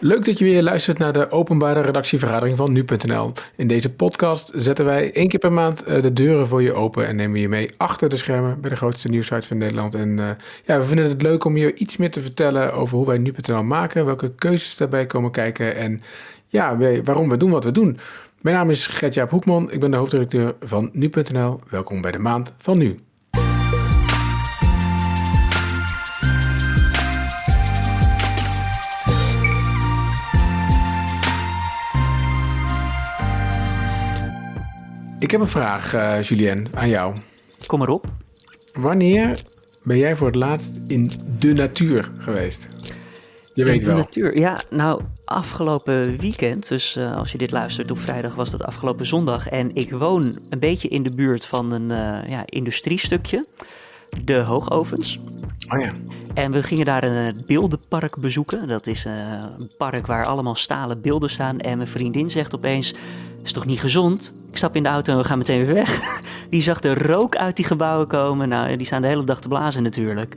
Leuk dat je weer luistert naar de openbare redactievergadering van nu.nl. In deze podcast zetten wij één keer per maand eh, de deuren voor je open en nemen je mee achter de schermen bij de grootste nieuwsite van Nederland. En uh, ja, we vinden het leuk om je iets meer te vertellen over hoe wij nu.nl maken, welke keuzes daarbij komen kijken en ja, waarom we doen wat we doen. Mijn naam is Gertjaap Hoekman, ik ben de hoofdredacteur van nu.nl. Welkom bij de maand van nu. Ik heb een vraag, uh, Julien, aan jou. Kom maar op. Wanneer ben jij voor het laatst in de natuur geweest? Je weet wel. De natuur, ja. Nou, afgelopen weekend, dus uh, als je dit luistert op vrijdag, was dat afgelopen zondag. En ik woon een beetje in de buurt van een uh, ja, industriestukje, de Hoogovens. Oh ja. En we gingen daar een beeldenpark bezoeken. Dat is een park waar allemaal stalen beelden staan. En mijn vriendin zegt opeens: is toch niet gezond? Ik stap in de auto en we gaan meteen weer weg. Die zag de rook uit die gebouwen komen. Nou, die staan de hele dag te blazen natuurlijk.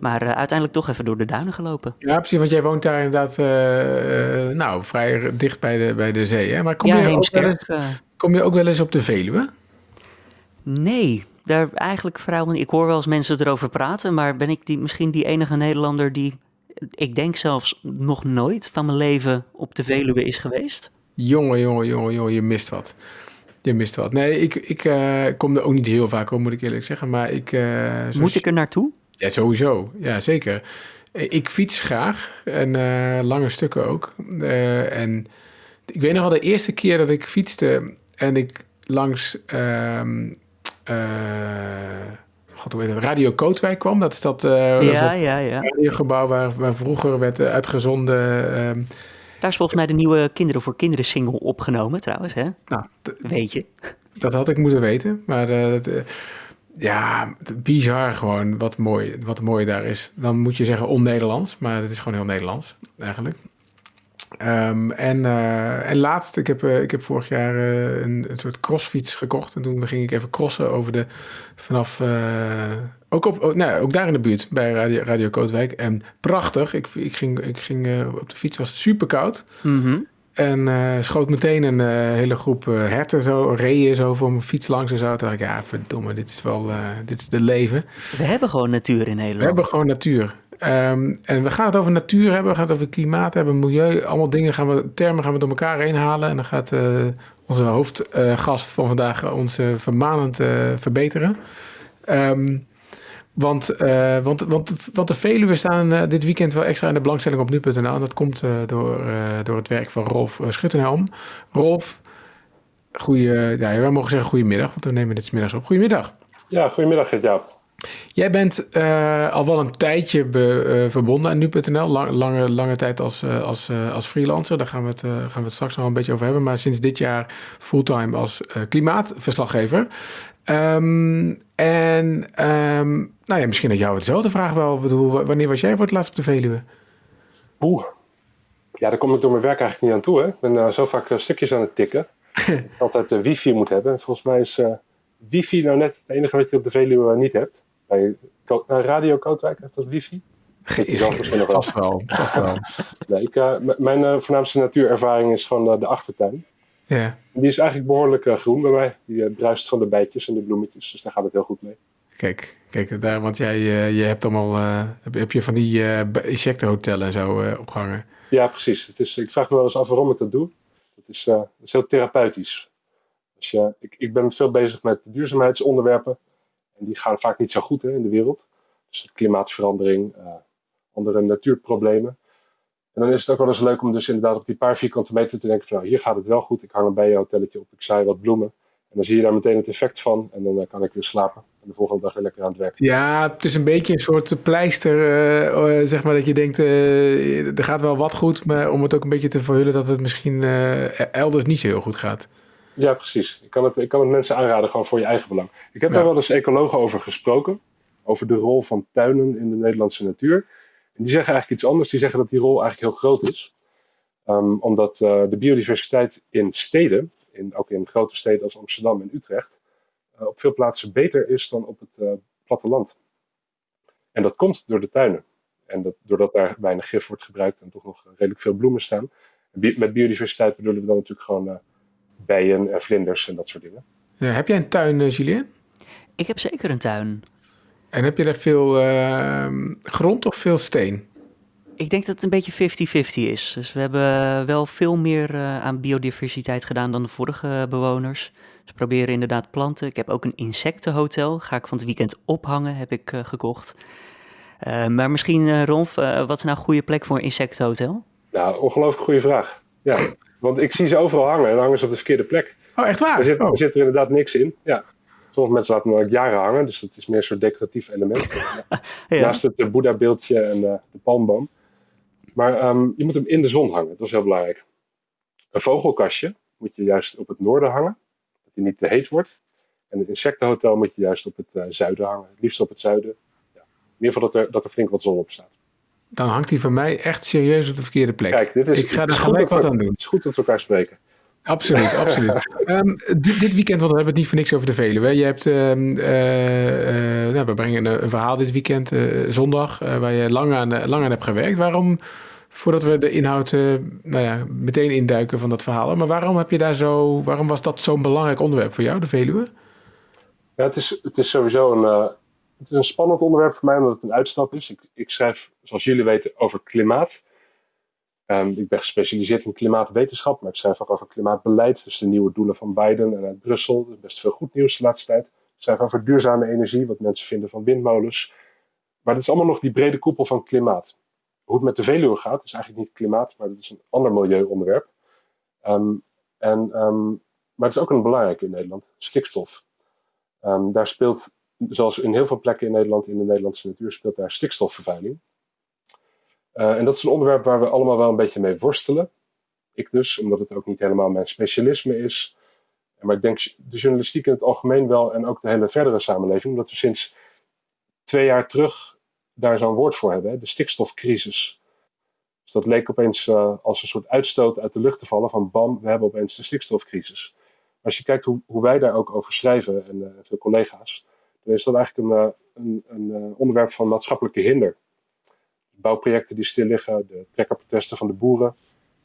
Maar uh, uiteindelijk toch even door de duinen gelopen. Ja, precies, want jij woont daar inderdaad uh, nou, vrij dicht bij de, bij de zee. Hè? Maar kom, ja, je ook wel eens, kom je ook wel eens op de Veluwe? Nee, daar eigenlijk niet. Ik hoor wel eens mensen erover praten, maar ben ik die, misschien die enige Nederlander die, ik denk zelfs nog nooit van mijn leven op de Veluwe is geweest? Jongen, jongen, jongen, jongen, je mist wat. Je mist wat. Nee, ik, ik uh, kom er ook niet heel vaak op, moet ik eerlijk zeggen. Maar ik... Uh, moet ik er naartoe? Ja, sowieso. Ja, zeker. Ik fiets graag en uh, lange stukken ook. en ik weet nog al de eerste keer dat ik fietste en ik langs... Um, God, hoe het? Radio Kootwijk kwam. Dat is dat, ja, ja, ja. radiogebouw waar, waar vroeger werd uitgezonden... Daar is volgens mij de nieuwe Kinderen voor Kinderen single opgenomen trouwens, hè? Nou, Weet je. Dat had ik moeten weten, maar uh, dat, uh, ja, bizar gewoon wat mooi, wat mooi daar is. Dan moet je zeggen on-Nederlands, maar het is gewoon heel Nederlands eigenlijk. Um, en, uh, en laatst, ik heb, uh, ik heb vorig jaar uh, een, een, soort crossfiets gekocht. En toen ging ik even crossen over de, vanaf, ook, op, oh, nou, ook daar in de buurt bij Radio, Radio Kootwijk. En prachtig, ik, ik ging, ik ging op de fiets, was super koud. Mm -hmm. En schoot meteen een hele groep herten zo, reeën zo voor mijn fiets langs en zo. Toen dacht ik, ja verdomme, dit is wel, dit is de leven. We hebben gewoon natuur in Nederland. We hebben gewoon natuur. Um, en we gaan het over natuur hebben, we gaan het over klimaat hebben, milieu, allemaal dingen gaan we, termen gaan we door elkaar heen halen. En dan gaat uh, onze hoofdgast uh, van vandaag ons uh, vermanend verbeteren. Um, want, want, want, want de Veluwe staan dit weekend wel extra in de belangstelling op nu.nl. Dat komt door, door het werk van Rolf Schuttenhelm. Rolf, goeie, ja, wij mogen zeggen goedemiddag, want we nemen dit middags op. Goedemiddag. Ja, goedemiddag. Jij bent uh, al wel een tijdje be, uh, verbonden aan nu.nl, Lang, lange, lange tijd als, uh, als, als freelancer. Daar gaan we, het, gaan we het straks nog een beetje over hebben. Maar sinds dit jaar fulltime als klimaatverslaggever. Um, en um, nou ja, misschien dat jou hetzelfde vraag wel. Bedoel, wanneer was jij voor het laatst op de Veluwe? Oeh, ja, daar kom ik door mijn werk eigenlijk niet aan toe. Hè. Ik ben zo vaak stukjes aan het tikken. altijd de wifi moet hebben. Volgens mij is wifi nou net het enige wat je op de Veluwe niet hebt. Bij Radio Kootwijk heeft dat wifi. Vast wel, vast wel. nee, ik, uh, mijn uh, voornaamste natuurervaring is gewoon uh, de achtertuin. Ja. Die is eigenlijk behoorlijk groen bij mij. Die bruist van de bijtjes en de bloemetjes, dus daar gaat het heel goed mee. Kijk, kijk daar, want jij je hebt allemaal, heb, heb, je van die insectenhotellen en zo opgehangen? Ja, precies. Het is, ik vraag me wel eens af waarom ik dat doe. Het is, het is heel therapeutisch. Ik, ik ben veel bezig met duurzaamheidsonderwerpen. En die gaan vaak niet zo goed hè, in de wereld. Dus klimaatverandering, uh, andere natuurproblemen. En dan is het ook wel eens leuk om dus inderdaad op die paar vierkante meter te denken van nou, hier gaat het wel goed. Ik hang een bijenhotelletje op, ik zaai wat bloemen. En dan zie je daar meteen het effect van. En dan uh, kan ik weer slapen. En de volgende dag weer lekker aan het werk. Ja, het is een beetje een soort pleister. Uh, zeg maar dat je denkt, er gaat wel wat goed. Maar om het ook een beetje te verhullen dat het misschien elders niet zo heel goed gaat. Ja, precies. Ik kan, het, ik kan het mensen aanraden, gewoon voor je eigen belang. Ik heb ja. daar wel eens ecologen over gesproken. Over de rol van tuinen in de Nederlandse natuur. En die zeggen eigenlijk iets anders. Die zeggen dat die rol eigenlijk heel groot is. Um, omdat uh, de biodiversiteit in steden, in, ook in grote steden als Amsterdam en Utrecht, uh, op veel plaatsen beter is dan op het uh, platteland. En dat komt door de tuinen. En dat, doordat daar weinig gif wordt gebruikt en toch nog redelijk veel bloemen staan. Met biodiversiteit bedoelen we dan natuurlijk gewoon bijen en vlinders en dat soort dingen. Ja, heb jij een tuin, Julien? Ik heb zeker een tuin. En heb je daar veel ehm, grond of veel steen? Ik denk dat het een beetje 50-50 is. Dus we hebben wel veel meer uh, aan biodiversiteit gedaan dan de vorige bewoners. Ze proberen inderdaad planten. Ik heb ook een insectenhotel. Ga ik van het weekend ophangen, heb ik uh, gekocht. Uh, maar misschien, Rolf, wat is nou een goede plek voor een insectenhotel? Nou, ongelooflijk goede vraag. Ja, want ik zie ze overal hangen en dan hangen ze op de verkeerde plek. Oh, echt waar? Er zit, oh. er, zit er inderdaad niks in. Ja. Sommige mensen laten al jaren hangen, dus dat is meer een soort decoratief element. ja. Naast het Boeddha-beeldje en de palmboom. Maar um, je moet hem in de zon hangen, dat is heel belangrijk. Een vogelkastje moet je juist op het noorden hangen, dat hij niet te heet wordt. En een insectenhotel moet je juist op het uh, zuiden hangen, het liefst op het zuiden. Ja. In ieder geval dat er, dat er flink wat zon op staat. Dan hangt hij voor mij echt serieus op de verkeerde plek. Kijk, dit is, Ik ga er gelijk wat aan doen. Het is goed dat we elkaar spreken. Absoluut, absoluut. um, dit, dit, weekend, want we hebben het niet voor niks over de Veluwe. Je hebt, uh, uh, nou, we brengen een, een, verhaal dit weekend, uh, zondag, waar je lang aan, lang aan hebt gewerkt. Waarom, voordat we de inhoud nou ja, meteen induiken van dat verhaal, maar waarom heb je daar zo, waarom was dat zo'n belangrijk onderwerp voor jou, de Veluwe? Ja, het is, het is sowieso een, het is een spannend onderwerp voor mij, omdat het een uitstap is. Ik, ik schrijf, zoals jullie weten, over klimaat. Um, ik ben gespecialiseerd in klimaatwetenschap, maar ik schrijf ook over klimaatbeleid. Dus de nieuwe doelen van Biden en uit Brussel. Er best veel goed nieuws de laatste tijd. Ik schrijf over duurzame energie, wat mensen vinden van windmolens. Maar het is allemaal nog die brede koepel van klimaat. Hoe het met de Veluwe gaat, is eigenlijk niet klimaat, maar dat is een ander milieuonderwerp. Um, en, um, maar het is ook een belangrijke in Nederland, stikstof. daar speelt, zoals in heel veel plekken in Nederland, in de Nederlandse natuur, speelt daar stikstofvervuiling. Uh, en dat is een onderwerp waar we allemaal wel een beetje mee worstelen. Ik dus, omdat het ook niet helemaal mijn specialisme is. Maar ik denk de journalistiek in het algemeen wel en ook de hele verdere samenleving, omdat we sinds twee jaar terug daar zo'n woord voor hebben, de stikstofcrisis. Dus dat leek opeens uh, als een soort uitstoot uit de lucht te vallen van bam, we hebben opeens de stikstofcrisis. Maar als je kijkt hoe, hoe wij daar ook over schrijven en uh, veel collega's, dan is dat eigenlijk een, een, een onderwerp van maatschappelijke hinder bouwprojecten die stil liggen, de trekkerprotesten van de boeren,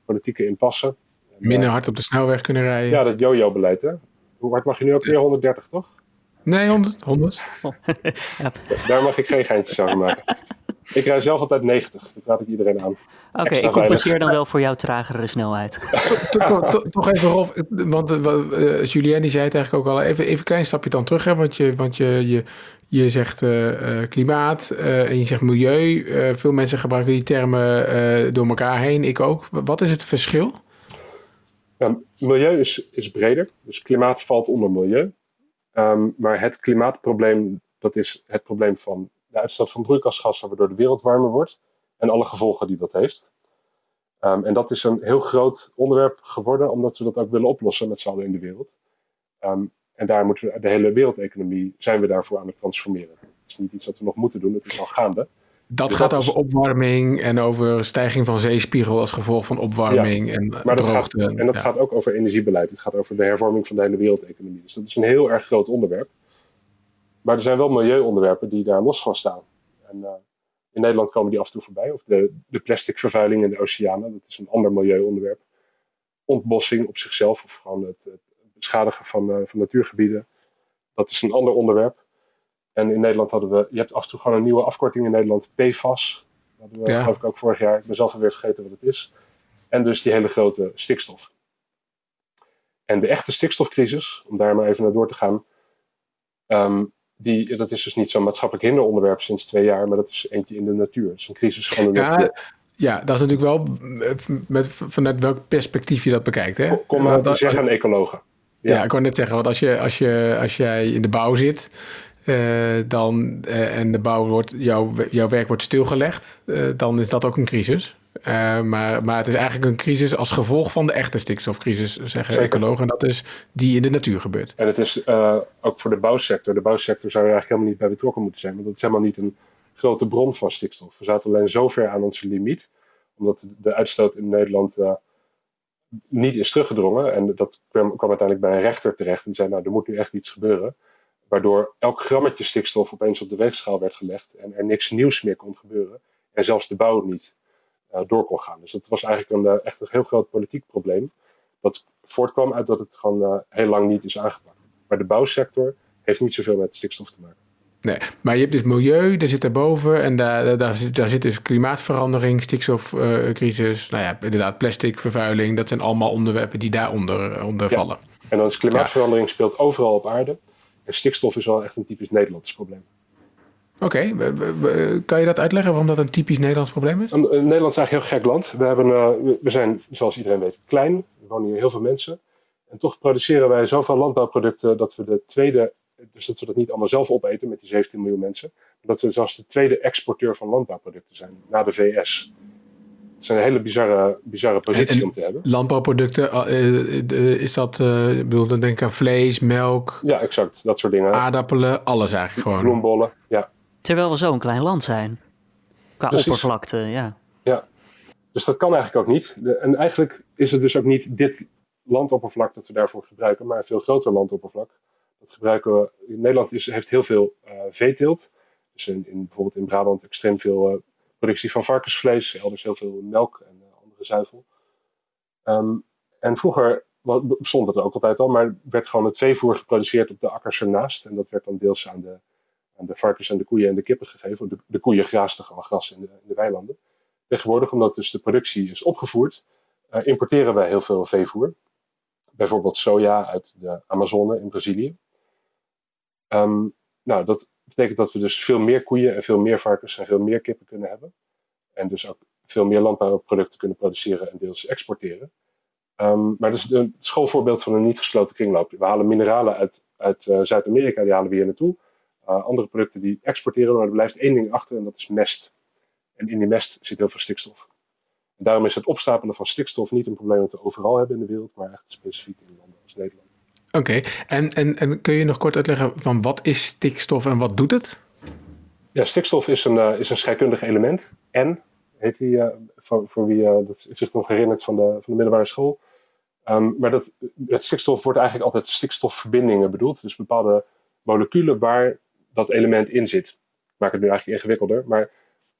politieke impasse. Minder hard op de snelweg kunnen rijden. Ja, dat jojo-beleid, hè? Hoe hard mag je nu ook weer? 130, toch? Nee, 100. 100. ja. Daar mag ik geen geintjes over maken. Ik rij zelf altijd 90, dat raad ik iedereen aan. Oké, okay, ik compenseer dan wel voor jouw tragere snelheid. Toch even, Rolf, want uh, Julien die zei het eigenlijk ook al. Even, even een klein stapje dan terug, hè, want je, want je, je, je zegt uh, klimaat uh, en je zegt milieu. veel mensen gebruiken die termen door elkaar heen, ik ook. Wat is het verschil? Nou, milieu is, is breder, dus klimaat valt onder milieu. Um, maar het klimaatprobleem, dat is het probleem van de uitstoot van broeikasgassen, waardoor de wereld warmer wordt en alle gevolgen die dat heeft. Um, en dat is een heel groot onderwerp geworden, omdat we dat ook willen oplossen met z'n allen in de wereld. Um, en daar moeten we, de hele wereldeconomie zijn we daarvoor aan het transformeren. Het is niet iets wat we nog moeten doen, het is al gaande. Dat dus gaat dat over is... opwarming en over stijging van zeespiegel als gevolg van opwarming ja, en maar dat droogte. Gaat, en dat ja. gaat ook over energiebeleid. Het gaat over de hervorming van de hele wereldeconomie. Dus dat is een heel erg groot onderwerp. Maar er zijn wel milieuonderwerpen die daar los van staan. En uh, in Nederland komen die af en toe voorbij. Of de, de plasticvervuiling in de oceanen, dat is een ander milieuonderwerp. Ontbossing op zichzelf, of gewoon het, het beschadigen van, uh, van natuurgebieden, dat is een ander onderwerp. En in Nederland hadden we, je hebt af en toe gewoon een nieuwe afkorting in Nederland, PFAS. Dat hadden we Ja. geloof ik ook vorig jaar. Ik ben zelf alweer vergeten wat het is. En dus die hele grote stikstof. En de echte stikstofcrisis, om daar maar even naar door te gaan, ehm, die, dat is dus niet zo'n maatschappelijk hinderonderwerp sinds twee jaar, maar dat is eentje in de natuur. Het is een crisis van de Ja, natuur. ja, dat is natuurlijk wel met, vanuit welk perspectief je dat bekijkt. Hè? Kom maar dat- zeggen ecologen. Ja. Ja. ik wou net zeggen, want als, je, als, je, als jij in de bouw zit eh, dan, eh, en de bouw wordt, jouw, jouw werk wordt stilgelegd, eh, dan is dat ook een crisis. Eh, maar, maar het is eigenlijk een crisis als gevolg van de echte stikstofcrisis, zeggen Zeker. ecologen. En dat is die in de natuur gebeurt. En het is eh, ook voor de bouwsector. De bouwsector zou er eigenlijk helemaal niet bij betrokken moeten zijn, want dat is helemaal niet een grote bron van stikstof. We zaten alleen zo ver aan onze limiet, omdat de uitstoot in Nederland eh, niet is teruggedrongen. En dat kwam, kwam uiteindelijk bij een rechter terecht en zei, nou, er moet nu echt iets gebeuren. Waardoor elk grammetje stikstof opeens op de weegschaal werd gelegd en er niks nieuws meer kon gebeuren en zelfs de bouw niet door kon gaan. Dus dat was eigenlijk een, echt een heel groot politiek probleem. Dat voortkwam uit dat het gewoon heel lang niet is aangepakt. Maar de bouwsector heeft niet zoveel met stikstof te maken. Nee, maar je hebt dus milieu, daar zit daarboven en daar, daar, daar zit dus klimaatverandering, stikstofcrisis, nou ja, inderdaad plastic, vervuiling. Dat zijn allemaal onderwerpen die daaronder onder vallen. En dan is klimaatverandering speelt overal op aarde. En stikstof is wel echt een typisch Nederlands probleem. Oké, kan je dat uitleggen waarom dat een typisch Nederlands probleem is? Nederland is eigenlijk een heel gek land. We, hebben, uh, we zijn, zoals iedereen weet, klein. Er wonen hier heel veel mensen. En toch produceren wij zoveel landbouwproducten dat we de tweede dus dat we dat niet allemaal zelf opeten met die 17 miljoen mensen. Maar dat we zelfs de tweede exporteur van landbouwproducten zijn, na de VS. Het is een hele bizarre, bizarre positie om te hebben. Landbouwproducten, uh, is dat, uh, ik bedoel, dan denk ik aan vlees, melk. Ja, exact, dat soort dingen. Aardappelen, alles eigenlijk gewoon. Bloembollen, ja. Terwijl we zo'n klein land zijn. Qua oppervlakte, ja. Ja, dus dat kan eigenlijk ook niet. en eigenlijk is het dus ook niet dit landoppervlak dat we daarvoor gebruiken, maar een veel groter landoppervlak. Dat gebruiken we. Nederland is, heeft heel veel uh, veeteelt. Dus in, in, bijvoorbeeld in Brabant extreem veel uh, productie van varkensvlees, elders heel veel melk en uh, andere zuivel. Um, en vroeger bestond het ook altijd al, maar werd gewoon het veevoer geproduceerd op de akkers ernaast. En dat werd dan deels aan de, de varkens en de koeien en de kippen gegeven. De, de koeien graasten gewoon gras in de, in de, weilanden. Tegenwoordig, omdat dus de productie is opgevoerd, importeren wij heel veel veevoer. Bijvoorbeeld soja uit de Amazone in Brazilië. Um, nou, dat betekent dat we dus veel meer koeien en veel meer varkens en veel meer kippen kunnen hebben. En dus ook veel meer landbouwproducten kunnen produceren en deels exporteren. Um, maar dat is een schoolvoorbeeld van een niet gesloten kringloop. We halen mineralen uit, uit uh, Zuid-Amerika, die halen we hier naartoe. Uh, andere producten die exporteren, maar er blijft één ding achter en dat is mest. En in die mest zit heel veel stikstof. En daarom is het opstapelen van stikstof niet een probleem dat we overal hebben in de wereld, maar echt specifiek in landen als Nederland. Oké, en, en, en kun je nog kort uitleggen van wat is stikstof en wat doet het? Ja, stikstof is een, uh, is een scheikundig element. N heet die, uh, voor, voor wie dat zich nog herinnert van de, van de middelbare school. Um, maar dat, het stikstof wordt eigenlijk altijd stikstofverbindingen bedoeld. Dus bepaalde moleculen waar dat element in zit. Ik maak het nu eigenlijk ingewikkelder. Maar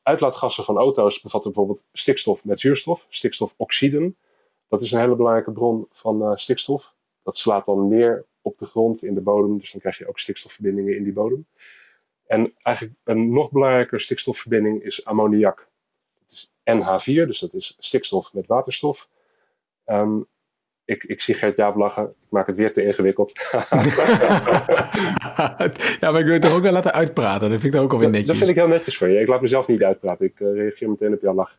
uitlaatgassen van auto's bevatten bijvoorbeeld stikstof met zuurstof, stikstofoxiden. Dat is een hele belangrijke bron van stikstof. Dat slaat dan neer op de grond in de bodem. Dus dan krijg je ook stikstofverbindingen in die bodem. En eigenlijk een nog belangrijker stikstofverbinding is ammoniak. Dat is NH4, dus dat is stikstof met waterstof. Um, ik, ik zie Gert Jaap lachen. Ik maak het weer te ingewikkeld. ja, maar ik wil het toch ook wel laten uitpraten. Dat vind ik ook alweer netjes. Dat vind ik heel netjes voor je. Ik laat mezelf niet uitpraten. Ik uh, reageer meteen op jouw lach.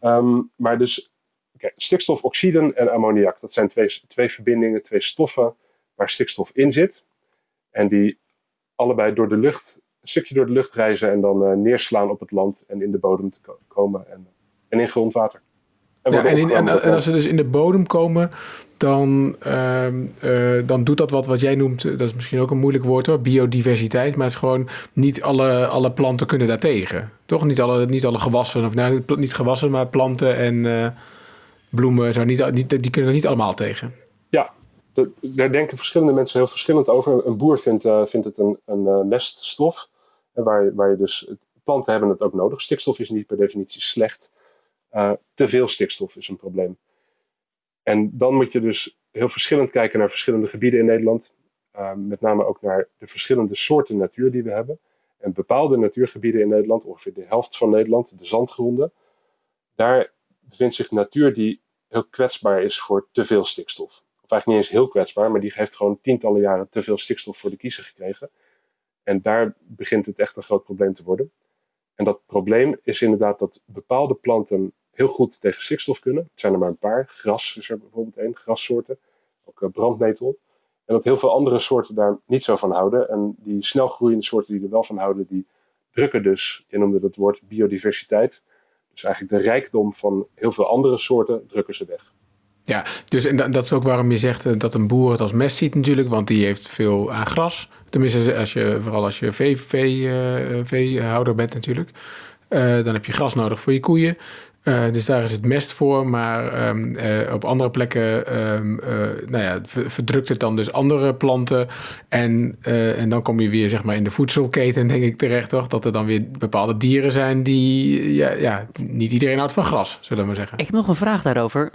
Um, maar dus Okay, stikstofoxiden en ammoniak, dat zijn twee, twee verbindingen, twee stoffen waar stikstof in zit. En die allebei door de lucht, een stukje door de lucht reizen en dan uh, neerslaan op het land en in de bodem te ko komen en, en in grondwater. Ja, en, in, en, en, als ze dus in de bodem komen, dan, uh, uh, dan doet dat wat, wat jij noemt, dat is misschien ook een moeilijk woord hoor, biodiversiteit, maar het is gewoon niet alle, alle planten kunnen daartegen. Toch? Niet alle, niet alle gewassen, of nou, niet gewassen, maar planten en uh, bloemen, zo, niet, niet, die kunnen er niet allemaal tegen. Ja, daar denken verschillende mensen heel verschillend over. Een boer vindt, uh, vindt het een, een meststof, waar, waar je dus, planten hebben het ook nodig. Stikstof is niet per definitie slecht. Uh, te veel stikstof is een probleem. En dan moet je dus heel verschillend kijken naar verschillende gebieden in Nederland. met name ook naar de verschillende soorten natuur die we hebben. En bepaalde natuurgebieden in Nederland, ongeveer de helft van Nederland, de zandgronden, daar bevindt zich natuur die heel kwetsbaar is voor te veel stikstof. Of eigenlijk niet eens heel kwetsbaar, maar die heeft gewoon tientallen jaren te veel stikstof voor de kiezer gekregen. En daar begint het echt een groot probleem te worden. En dat probleem is inderdaad dat bepaalde planten heel goed tegen stikstof kunnen. Het zijn er maar een paar. Gras is er bijvoorbeeld één, grassoorten. Ook eh, brandnetel. En dat heel veel andere soorten daar niet zo van houden. En die snel groeiende soorten die er wel van houden, die drukken dus, je noemde het woord biodiversiteit. Dus eigenlijk de rijkdom van heel veel andere soorten drukken ze weg. Ja, dus en dat is ook waarom je zegt eh, dat een boer het als mest ziet natuurlijk, want die heeft veel aan gras. Tenminste, als je, vooral als je vee, vee, veehouder bent natuurlijk. Dan heb je gras nodig voor je koeien. Uh, dus daar is het mest voor, maar um, uh, op andere plekken um, uh, nou ja, verdrukt het dan dus andere planten. En, en dan kom je weer zeg maar, in de voedselketen, denk ik terecht, toch? Dat er dan weer bepaalde dieren zijn die, ja, ja niet iedereen houdt van gras, zullen we maar zeggen. Ik heb nog een vraag daarover.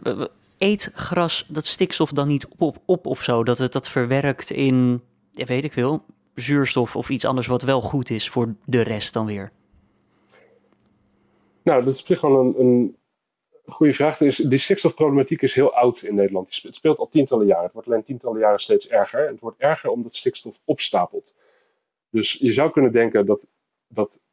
Eet gras dat stikstof dan niet op, op, op of zo? Dat het dat verwerkt in, weet ik veel, zuurstof of iets anders wat wel goed is voor de rest dan weer? Nou, dat is op gewoon een, goede vraag. Dus die stikstofproblematiek is heel oud in Nederland. Het speelt al tientallen jaren. Het wordt alleen tientallen jaren steeds erger. En het wordt erger omdat stikstof opstapelt. Dus je zou kunnen denken dat, dat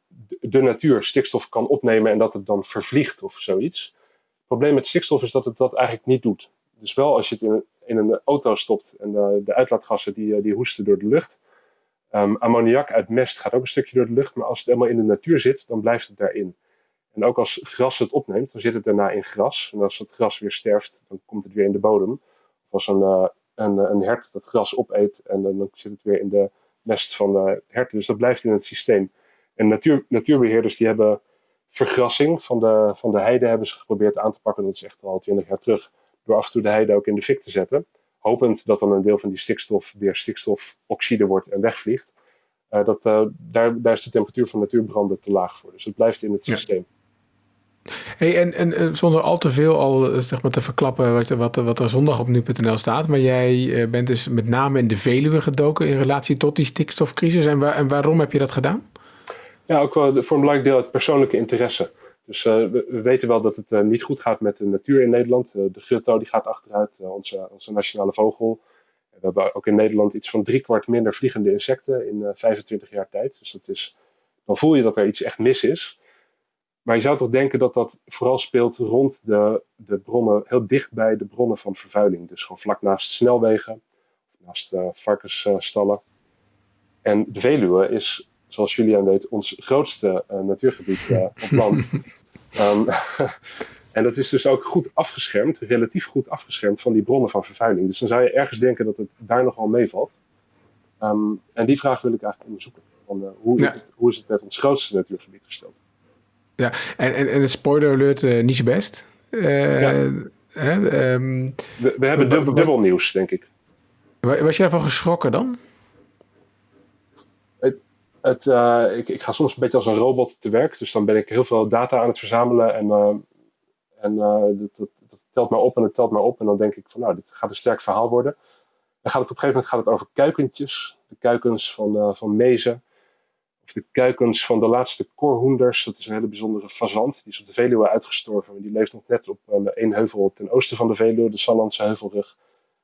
de natuur stikstof kan opnemen en dat het dan vervliegt of zoiets. Het probleem met stikstof is dat het dat eigenlijk niet doet. Dus wel als je het in een, auto stopt en de, de uitlaatgassen die, die hoesten door de lucht. Um, ammoniak uit mest gaat ook een stukje door de lucht, maar als het helemaal in de natuur zit, dan blijft het daarin. En ook als gras het opneemt, dan zit het daarna in gras. En als het gras weer sterft, dan komt het weer in de bodem. Of als een, uh, een, een hert dat gras opeet en dan zit het weer in de mest van de herten. Dus dat blijft in het systeem. En natuur, natuurbeheerders die hebben vergrassing van de, van de heide hebben ze geprobeerd aan te pakken. Dat is echt al twintig jaar terug. Door af en toe de heide ook in de fik te zetten. Hopend dat dan een deel van die stikstof weer stikstofoxide wordt en wegvliegt. Uh, dat, uh, daar, daar is de temperatuur van natuurbranden te laag voor. Dus het blijft in het systeem. Hey, en, en, zonder al te veel al eh, zeg maar, te verklappen wat, wat, wat er zondag op nu.nl staat. Maar jij eh, bent dus met name in de Veluwe gedoken in relatie tot die stikstofcrisis. En, waar, en waarom heb je dat gedaan? Ja, ook wel voor een belangrijk deel uit persoonlijke interesse. Dus uh, we, we, weten wel dat het niet goed gaat met de natuur in Nederland. De grutto die gaat achteruit, onze, onze nationale vogel. We hebben ook in Nederland iets van driekwart minder vliegende insecten in 25 jaar tijd. Dus dat is, dan voel je dat er iets echt mis is. Maar je zou toch denken dat dat vooral speelt rond de, de bronnen, heel dicht bij de bronnen van vervuiling. Dus gewoon vlak naast snelwegen, naast uh, varkensstallen. En de Veluwe is, zoals Julian weet, ons grootste uh, natuurgebied uh, op land. um, en dat is dus ook goed afgeschermd, relatief goed afgeschermd van die bronnen van vervuiling. Dus dan zou je ergens denken dat het daar nogal meevalt. Um, en die vraag wil ik eigenlijk onderzoeken. Van, hoe, ja. is het, hoe is het met ons grootste natuurgebied gesteld? Ja, en, en, en de spoiler alert uh, niet zo best. Uh, ja. hè, um, we, we, hebben dubbel, dubbel nieuws, denk ik. Was je daarvan geschrokken dan? Het, het, uh, ik, ik ga soms een beetje als een robot te werk. Dus dan ben ik heel veel data aan het verzamelen. En, en dat, dat, dat, telt maar op en het telt maar op. En dan denk ik van nou, dit gaat een sterk verhaal worden. Dan gaat het op een gegeven moment gaat het over kuikentjes. De kuikens van, van mezen of de kuikens van de laatste korhoenders. Dat is een hele bijzondere fazant. Die is op de Veluwe uitgestorven. Die leeft nog net op een één heuvel ten oosten van de Veluwe, de Sallandse heuvelrug.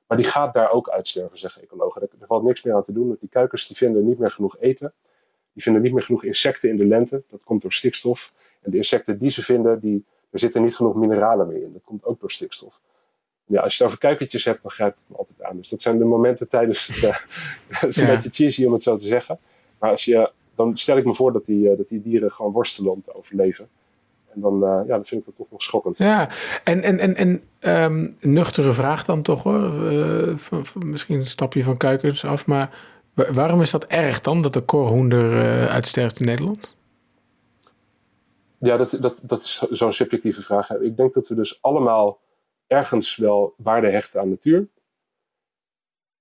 Maar die gaat daar ook uitsterven, zeggen ecologen. Er, valt niks meer aan te doen. Want die kuikens die vinden niet meer genoeg eten. Die vinden niet meer genoeg insecten in de lente. Dat komt door stikstof. En de insecten die ze vinden, die, er zitten niet genoeg mineralen meer in. Dat komt ook door stikstof. Ja, als je het over kuikentjes hebt, dan grijpt het me altijd aan. Dus dat zijn de momenten tijdens het... Uh, het is een beetje cheesy om het zo te zeggen. Maar als je dan stel ik me voor dat die, uh, dat die dieren gewoon worstelen om te overleven. En dan, uh, ja, dan vind ik dat toch nog schokkend. Ja, en, en, en, en um, nuchtere vraag dan toch hoor. Uh, van, van, misschien een stapje van kuikens af. Maar waarom is dat erg dan dat de korhoender uitsterft in Nederland? Ja, dat, dat, dat is zo'n subjectieve vraag. Ik denk dat we dus allemaal ergens wel waarde hechten aan natuur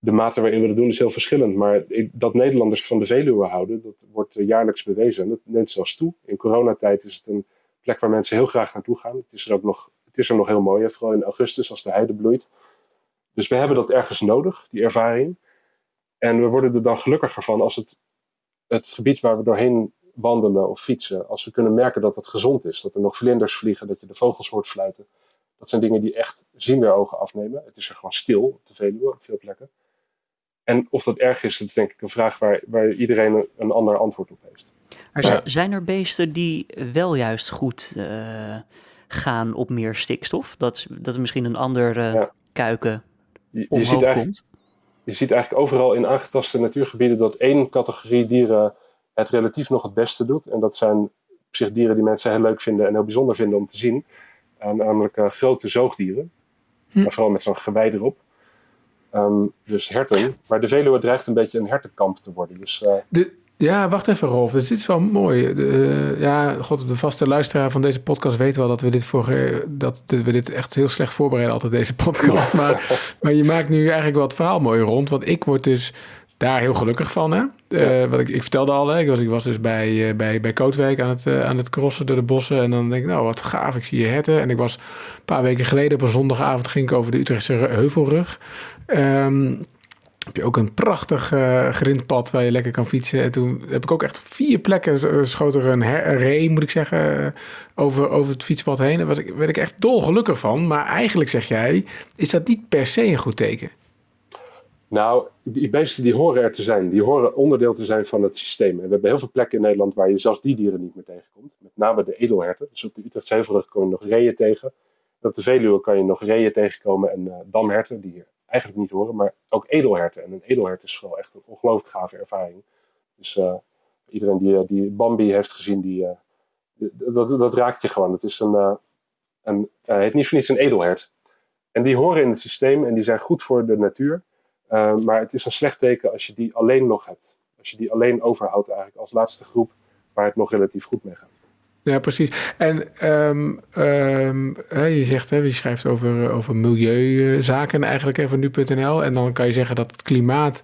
de mate waarin we dat doen is heel verschillend. Maar dat Nederlanders van de Veluwe houden, dat wordt jaarlijks bewezen. En dat neemt zelfs toe. In coronatijd is het een plek waar mensen heel graag naartoe gaan. Het is er ook nog, het is er nog heel mooi, vooral in augustus als de heide bloeit. Dus we hebben dat ergens nodig, die ervaring. En we worden er dan gelukkiger van als het, het gebied waar we doorheen wandelen of fietsen, als we kunnen merken dat het gezond is. Dat er nog vlinders vliegen, dat je de vogels hoort fluiten. Dat zijn dingen die echt zien weer ogen afnemen. Het is er gewoon stil op de Veluwe op veel plekken. En of dat erg is, dat is denk ik een vraag waar, waar iedereen een, een ander antwoord op heeft. Maar zijn er beesten die wel juist goed uh, gaan op meer stikstof? Dat, dat er misschien een ander uh, ja. kuiken je, je ziet komt? Je ziet eigenlijk overal in aangetaste natuurgebieden dat één categorie dieren het relatief nog het beste doet. En dat zijn op zich dieren die mensen heel leuk vinden en heel bijzonder vinden om te zien. Uh, namelijk grote zoogdieren. Hm. Maar vooral met zo'n gewei erop. Um, dus herten. Maar de Veluwe dreigt een beetje een hertenkamp te worden. Dus, uh... de, Ja, wacht even Rolf. Dus dit is wel mooi. De, ja, god, de vaste luisteraar van deze podcast weet wel dat we dit, voor, dat we dit echt heel slecht voorbereiden, altijd deze podcast. Maar, maar je maakt nu eigenlijk wel het verhaal mooi rond. Want ik word dus daar heel gelukkig van. Hè? Uh, wat ik, ik vertelde al, hè? Ik, was, ik was dus bij, uh, bij, bij Kootwijk aan het, uh, aan het crossen door de bossen. En dan denk ik, nou wat gaaf, ik zie je herten. En ik was een paar weken geleden op een zondagavond ging ik over de Utrechtse Heuvelrug. Um, heb je ook een prachtig grindpad waar je lekker kan fietsen. En toen heb ik ook echt vier plekken schoot er een, her, een ree, moet ik zeggen, over, over het fietspad heen. Daar werd ik, werd ik echt dolgelukkig van. Maar eigenlijk zeg jij, is dat niet per se een goed teken? Nou, die beesten die horen er te zijn. Die horen onderdeel te zijn van het systeem. En we hebben heel veel plekken in Nederland waar je zelfs die dieren niet meer tegenkomt. Met name de edelherten. Dus op de Utrechtse Heuvelrug kom je nog reeën tegen. En op de Veluwe kan je nog reeën tegenkomen en uh, damherten, die hier eigenlijk niet horen. Maar ook edelherten. En een edelhert is wel echt een ongelooflijk gave ervaring. Dus uh, iedereen die, uh, die Bambi heeft gezien, die, dat, dat raakt je gewoon. Het is een, een het niet voor niets een edelhert. En die horen in het systeem en die zijn goed voor de natuur. Uh, maar het is een slecht teken als je die alleen nog hebt. Als je die alleen overhoudt eigenlijk als laatste groep waar het nog relatief goed mee gaat. Ja, precies. En um, um, je zegt, hè, je schrijft over, over milieuzaken eigenlijk even nu.nl. En dan kan je zeggen dat het klimaat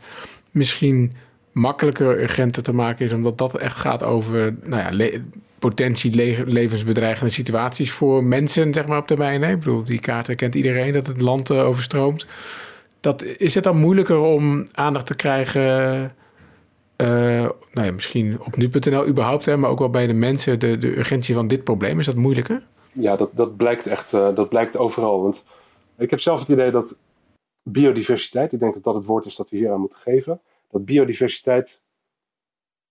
misschien makkelijker urgenter te maken is, omdat dat echt gaat over nou ja, potentie le levensbedreigende situaties voor mensen, zeg maar op termijn. Ik bedoel, die kaart kent iedereen dat het land uh, overstroomt dat, is het dan moeilijker om aandacht te krijgen? Uh, nou ja, misschien op nu.nl überhaupt, hè, maar ook wel bij de mensen, de, de urgentie van dit probleem. Is dat moeilijker? Ja, dat, dat blijkt echt uh, dat blijkt overal. Want ik heb zelf het idee dat biodiversiteit, ik denk dat dat het woord is dat we hier aan moeten geven, dat biodiversiteit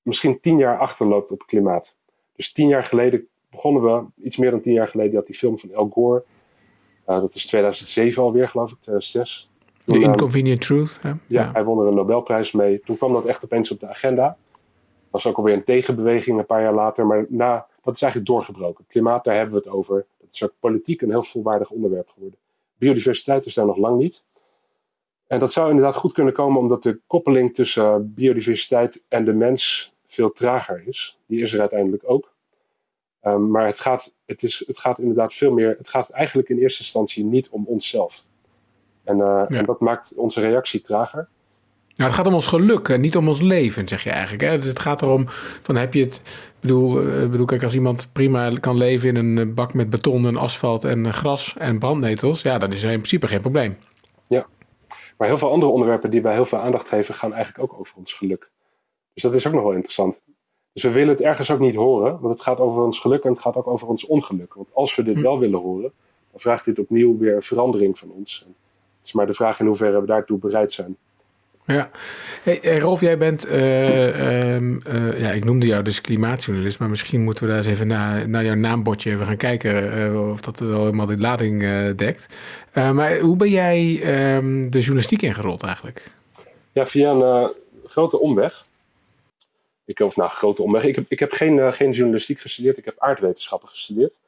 misschien tien jaar achterloopt op klimaat. Dus tien jaar geleden begonnen we, iets meer dan tien jaar geleden, had die film van Al Gore. Uh, dat is 2007 alweer, geloof ik, 2006. The Inconvenient Truth. Hè? Ja, hij won er een Nobelprijs mee. Toen kwam dat echt opeens op de agenda. Dat was ook alweer een tegenbeweging een paar jaar later. Maar na, dat is eigenlijk doorgebroken. Klimaat, daar hebben we het over. Dat is ook politiek een heel volwaardig onderwerp geworden. Biodiversiteit is daar nog lang niet. En dat zou inderdaad goed kunnen komen omdat de koppeling tussen biodiversiteit en de mens veel trager is. Die is er uiteindelijk ook. Um, maar het gaat, het, is, het gaat inderdaad veel meer. Het gaat eigenlijk in eerste instantie niet om onszelf. En, ja. en, dat maakt onze reactie trager. Nou, het gaat om ons geluk en niet om ons leven, zeg je eigenlijk. Hè? Dus het gaat erom, van heb je het... Ik bedoel, uh, bedoel, kijk, als iemand prima kan leven in een bak met beton en asfalt en gras en brandnetels... ja, dan is er in principe geen probleem. Ja, maar heel veel andere onderwerpen die wij heel veel aandacht geven... gaan eigenlijk ook over ons geluk. Dus dat is ook nog wel interessant. Dus we willen het ergens ook niet horen, want het gaat over ons geluk en het gaat ook over ons ongeluk. Want als we dit hm. wel willen horen, dan vraagt dit opnieuw weer een verandering van ons is maar de vraag in hoeverre we daartoe bereid zijn. Ja, hey, Rolf, jij bent, uh, um, uh, ja, ik noemde jou dus klimaatjournalist, maar misschien moeten we daar eens even naar, naar jouw naambordje even gaan kijken of dat wel helemaal de lading dekt. maar hoe ben jij um, de journalistiek ingerold eigenlijk? Ja, via een grote omweg. Ik, of nou, grote omweg. Ik heb, ik heb geen, geen journalistiek gestudeerd, ik heb aardwetenschappen gestudeerd.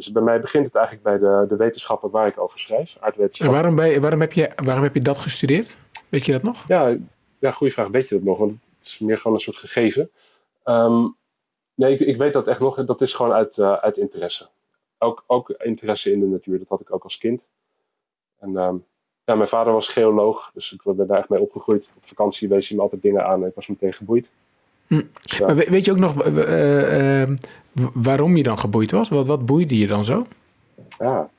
Dus bij mij begint het eigenlijk bij de, de wetenschappen waar ik over schrijf. En waarom, bij, waarom, heb je, waarom heb je dat gestudeerd? Weet je dat nog? Ja, ja goede vraag. Weet je dat nog? Want het is meer gewoon een soort gegeven. Um, nee, ik, ik, weet dat echt nog. Dat is gewoon uit, uh, uit interesse. Ook, ook interesse in de natuur. Dat had ik ook als kind. En um, ja, mijn vader was geoloog. Dus ik ben daar echt mee opgegroeid. Op vakantie wees hij me altijd dingen aan. En ik was meteen geboeid. Hm. Ja. Maar weet je ook nog uh, uh, waarom je dan geboeid was? Wat, wat boeide je dan zo? Ja,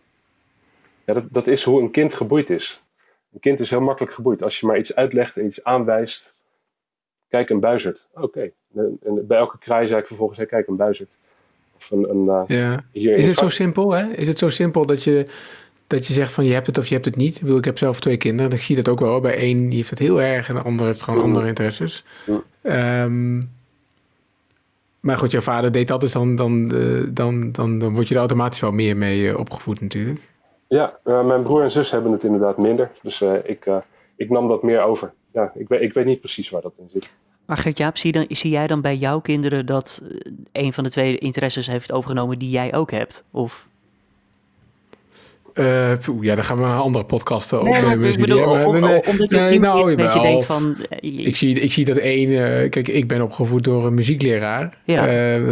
ja dat, dat is hoe een kind geboeid is. Een kind is heel makkelijk geboeid. Als je maar iets uitlegt en iets aanwijst. Kijk, een buizerd. Oké. Okay. En bij elke kraai zei ik vervolgens, hey, kijk, een buizerd. Of een, een, uh, ja. is het zo simpel, hè? Is het zo simpel dat je, dat je zegt van je hebt het of je hebt het niet? Ik, bedoel, ik heb zelf twee kinderen en ik zie dat ook wel. Bij één die heeft het heel erg en de ander heeft gewoon andere interesses. Um, maar goed, jouw vader deed dat, dus dan, dan, uh, dan, dan, dan word je er automatisch wel meer mee uh, opgevoed natuurlijk. Ja, uh, mijn broer en zus hebben het inderdaad minder. Dus ik, ik nam dat meer over. Ja, ik, weet, ik weet niet precies waar dat in zit. Maar Gert-Jaap, zie, dan, zie jij dan bij jouw kinderen dat een van de twee interesses heeft overgenomen die jij ook hebt? Of? Uh, ja, dan gaan we een andere podcast opnemen. Nee, ik bedoel, om, nee, omdat je nee, nou, dat je denkt van... Uh, ik, zie, ik zie dat één... Uh, kijk, ik ben opgevoed door een muziekleraar. Ja.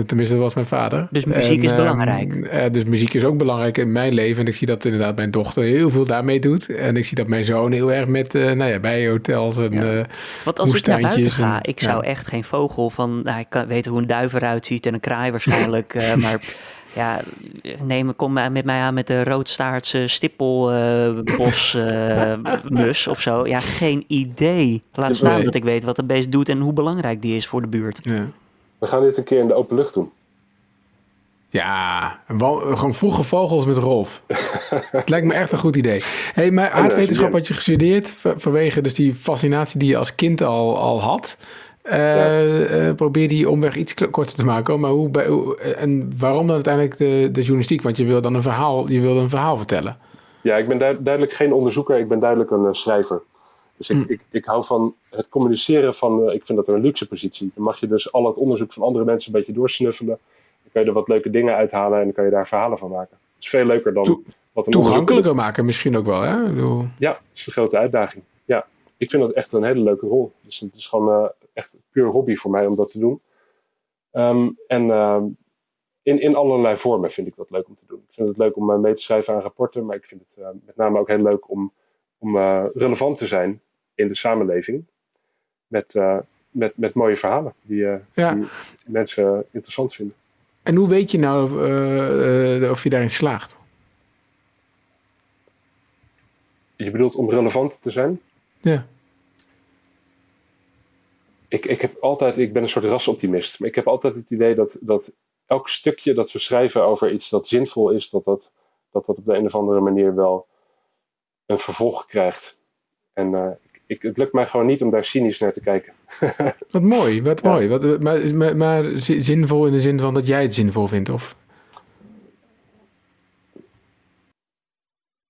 tenminste, dat was mijn vader. Dus muziek is belangrijk. dus muziek is ook belangrijk in mijn leven. En ik zie dat inderdaad mijn dochter heel veel daarmee doet. En ik zie dat mijn zoon heel erg met, nou ja, bij hotels en ja. Want als ik naar buiten ga, ik zou echt geen vogel van... Nou, ik kan weten hoe een duif eruit ziet en een kraai waarschijnlijk. maar ja, neem, kom met mij aan met de roodstaartse stippelbosmus uh, of zo. Ja, geen idee. Laat staan dat ik weet wat het beest doet en hoe belangrijk die is voor de buurt. Ja. We gaan dit een keer in de open lucht doen. Ja, gewoon vroege vogels met Rolf. het lijkt me echt een goed idee. hey, maar aardwetenschap had je gestudeerd vanwege dus die fascinatie die je als kind al, al had. Uh, probeer die omweg iets korter te maken. Maar hoe, hoe, en waarom dan uiteindelijk de, de journalistiek? Want je wil dan een verhaal, je wil een verhaal vertellen. Ja, ik ben duidelijk geen onderzoeker. Ik ben duidelijk een schrijver. Dus ik, mm. ik, ik hou van het communiceren van, ik vind dat een luxe positie. Dan mag je dus al het onderzoek van andere mensen een beetje doorsnuffelen. Dan kan je er wat leuke dingen uithalen en dan kan je daar verhalen van maken. Het is veel leuker dan wat een Toegankelijker maken misschien ook wel, hè? Bedoel... Ja, dat is de grote uitdaging. Ja, ik vind dat echt een hele leuke rol. Dus het is gewoon echt puur hobby voor mij om dat te doen. Ehm, en ehm, in, in allerlei vormen vind ik dat leuk om te doen. Ik vind het leuk om uh, mee te schrijven aan rapporten, maar ik vind het uh, met name ook heel leuk om, om uh, relevant te zijn in de samenleving. Met, met, met mooie verhalen die, ja. die, mensen interessant vinden. En hoe weet je nou of, of je daarin slaagt? Je bedoelt om relevant te zijn? Ja ik, ik heb altijd, ik ben een soort rasoptimist, maar ik heb altijd het idee dat, dat elk stukje dat we schrijven over iets dat zinvol is, dat dat, dat, dat op de een of andere manier wel een vervolg krijgt. En uh, ik, het lukt mij gewoon niet om daar cynisch naar te kijken. wat mooi, wat mooi. Wat, maar, maar, maar, zinvol in de zin van dat jij het zinvol vindt, of?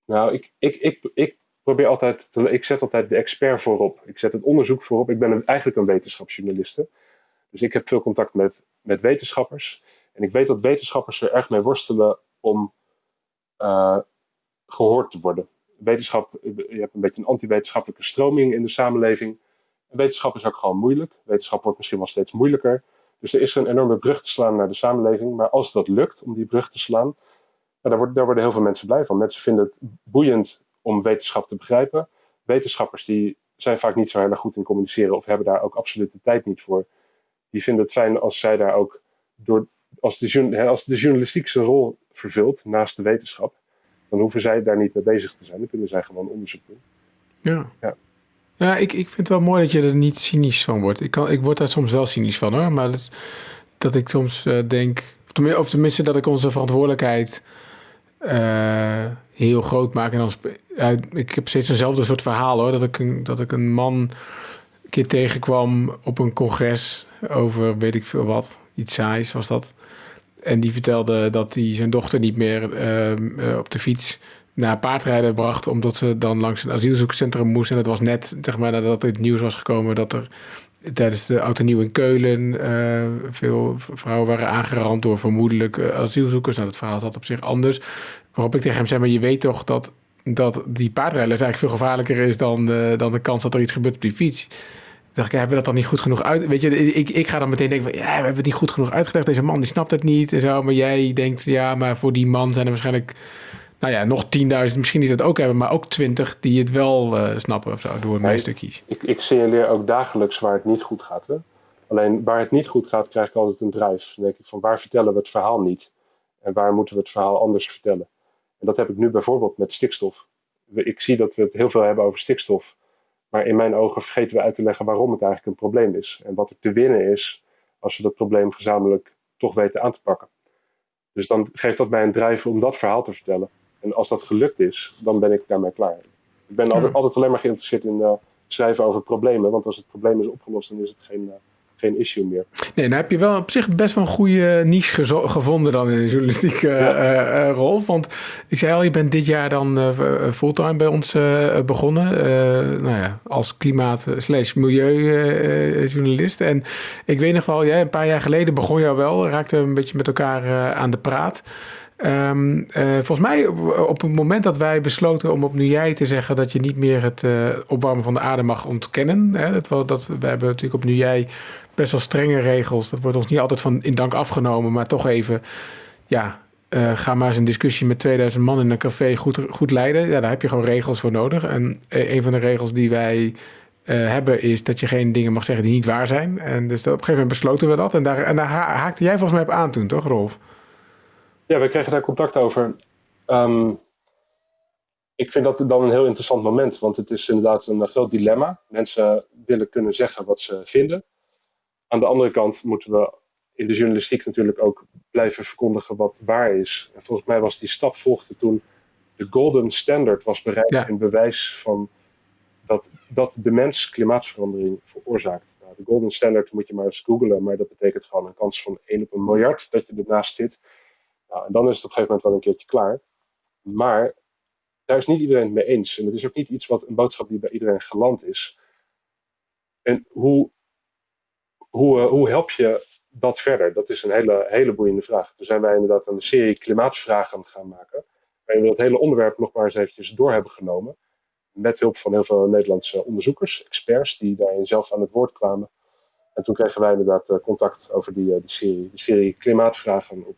Nou, ik, ik, ik, ik probeer altijd, te, ik zet altijd de expert voorop. Ik zet het onderzoek voorop. Ik ben eigenlijk een wetenschapsjournaliste. Dus ik heb veel contact met, met wetenschappers. En ik weet dat wetenschappers er erg mee worstelen om uh, gehoord te worden. Wetenschap, je hebt een beetje een anti-wetenschappelijke stroming in de samenleving. En wetenschap is ook gewoon moeilijk. Wetenschap wordt misschien wel steeds moeilijker. Dus er is een enorme brug te slaan naar de samenleving. Maar als dat lukt om die brug te slaan, nou, daar, daar worden heel veel mensen blij van. Mensen vinden het boeiend om wetenschap te begrijpen. Wetenschappers die zijn vaak niet zo heel erg goed in communiceren of hebben daar ook absoluut de tijd niet voor. Die vinden het fijn als zij daar ook door, als de, als de journalistiek zijn rol vervult naast de wetenschap, dan hoeven zij daar niet mee bezig te zijn. Dan kunnen zij gewoon onderzoek doen. Ja. ja. Ja, ik, ik vind het wel mooi dat je er niet cynisch van wordt. Ik, kan, ik word daar soms wel cynisch van hoor. Maar dat, dat ik soms uh, denk, of tenminste dat ik onze verantwoordelijkheid uh, heel groot maken. En als, ik heb steeds eenzelfde soort verhaal hoor. Dat ik een, dat ik een man een keer tegenkwam op een congres over weet ik veel wat. Iets saais was dat. En die vertelde dat hij zijn dochter niet meer uh, op de fiets naar paardrijden bracht. Omdat ze dan langs een asielzoekcentrum moest. En dat was net zeg maar, nadat het nieuws was gekomen dat er tijdens de auto nieuw in Keulen uh, veel vrouwen waren aangerand door vermoedelijk uh, asielzoekers. Nou, dat verhaal zat op zich anders. Waarop ik tegen hem zei, maar je weet toch dat, dat die paardrijden eigenlijk veel gevaarlijker is dan, dan de kans dat er iets gebeurt op die fiets. dacht ik, hebben we dat dan niet goed genoeg uit? Weet je, ik, ik ga dan meteen denken, van, ja, we hebben het niet goed genoeg uitgelegd. Deze man die snapt het niet en zo. Maar jij denkt, ja, maar voor die man zijn er waarschijnlijk nou ja, nog 10.000 misschien die dat ook hebben, maar ook 20 die het wel uh, snappen of zo, door mijn stukjes. Ik, ik signaleer ook dagelijks waar het niet goed gaat. Hè? Alleen waar het niet goed gaat, krijg ik altijd een drijf. Dan denk ik van waar vertellen we het verhaal niet? En waar moeten we het verhaal anders vertellen? En dat heb ik nu bijvoorbeeld met stikstof. Ik zie dat we het heel veel hebben over stikstof. Maar in mijn ogen vergeten we uit te leggen waarom het eigenlijk een probleem is. En wat er te winnen is als we dat probleem gezamenlijk toch weten aan te pakken. Dus dan geeft dat mij een drijf om dat verhaal te vertellen. En als dat gelukt is, dan ben ik daarmee klaar. Ik ben altijd, altijd alleen maar geïnteresseerd in uh, schrijven over problemen. Want als het probleem is opgelost, dan is het geen, uh, geen issue meer. Nee, dan heb je wel op zich best wel een goede niche gevonden dan in de journalistieke ja. rol. Want ik zei al, je bent dit jaar dan fulltime bij ons begonnen. nou ja, als klimaat slash milieujournalist. en ik weet nog wel, ja, een paar jaar geleden begon jou wel. Raakten we een beetje met elkaar aan de praat. Um, volgens mij op het moment dat wij besloten om op nu jij te zeggen dat je niet meer het uh, opwarmen van de aarde mag ontkennen. Hè, dat, dat, we hebben natuurlijk op nu jij best wel strenge regels. Dat wordt ons niet altijd van in dank afgenomen, maar toch even, ja, uh, ga maar eens een discussie met 2000 man in een café goed, goed leiden. Ja, daar heb je gewoon regels voor nodig. En een van de regels die wij hebben is dat je geen dingen mag zeggen die niet waar zijn. En dus op een gegeven moment besloten we dat. En daar, en daar haakte jij volgens mij op aan toen, toch, Rolf? Ja, we kregen daar contact over. Um, ik vind dat dan een heel interessant moment, want het is inderdaad een groot dilemma. Mensen willen kunnen zeggen wat ze vinden. Aan de andere kant moeten we in de journalistiek natuurlijk ook blijven verkondigen wat waar is. En volgens mij was die stap volgde toen de golden standard was bereikt ja. in bewijs van dat, dat de mens klimaatverandering veroorzaakt. Nou, de golden standard moet je maar eens googlen, maar dat betekent gewoon een kans van 1 op een miljard dat je ernaast zit. Nou, en dan is het op een gegeven moment wel een keertje klaar. Maar daar is niet iedereen het mee eens. En het is ook niet iets wat een boodschap die bij iedereen geland is. En hoe, hoe, uh, hoe help je dat verder? Dat is een hele, hele boeiende vraag. Toen zijn wij inderdaad een serie klimaatvragen gaan maken. Waarin we dat hele onderwerp nog maar eens eventjes door hebben genomen. Met hulp van heel veel Nederlandse onderzoekers, experts, die daarin zelf aan het woord kwamen. En toen kregen wij inderdaad uh, contact over die, die serie, de serie klimaatvragen op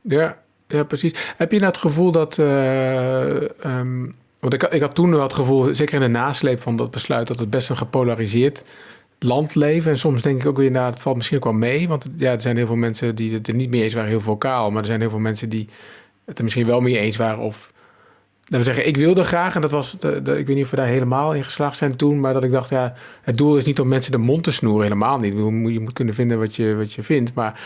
ja, ja, precies. Heb je nou het gevoel dat. Uh, um, want ik, ik had toen wel het gevoel, zeker in de nasleep van dat besluit, dat het best een gepolariseerd land leven. En soms denk ik ook weer, nou, het valt misschien ook wel mee. Want ja, er zijn heel veel mensen die het er niet mee eens waren, heel vocaal. Maar er zijn heel veel mensen die het er misschien wel mee eens waren. Of laten we zeggen, ik wilde graag, en dat was, ik weet niet of we daar helemaal in geslaagd zijn toen, maar dat ik dacht, ja, het doel is niet om mensen de mond te snoeren, helemaal niet. Je moet kunnen vinden wat je, wat je vindt. Maar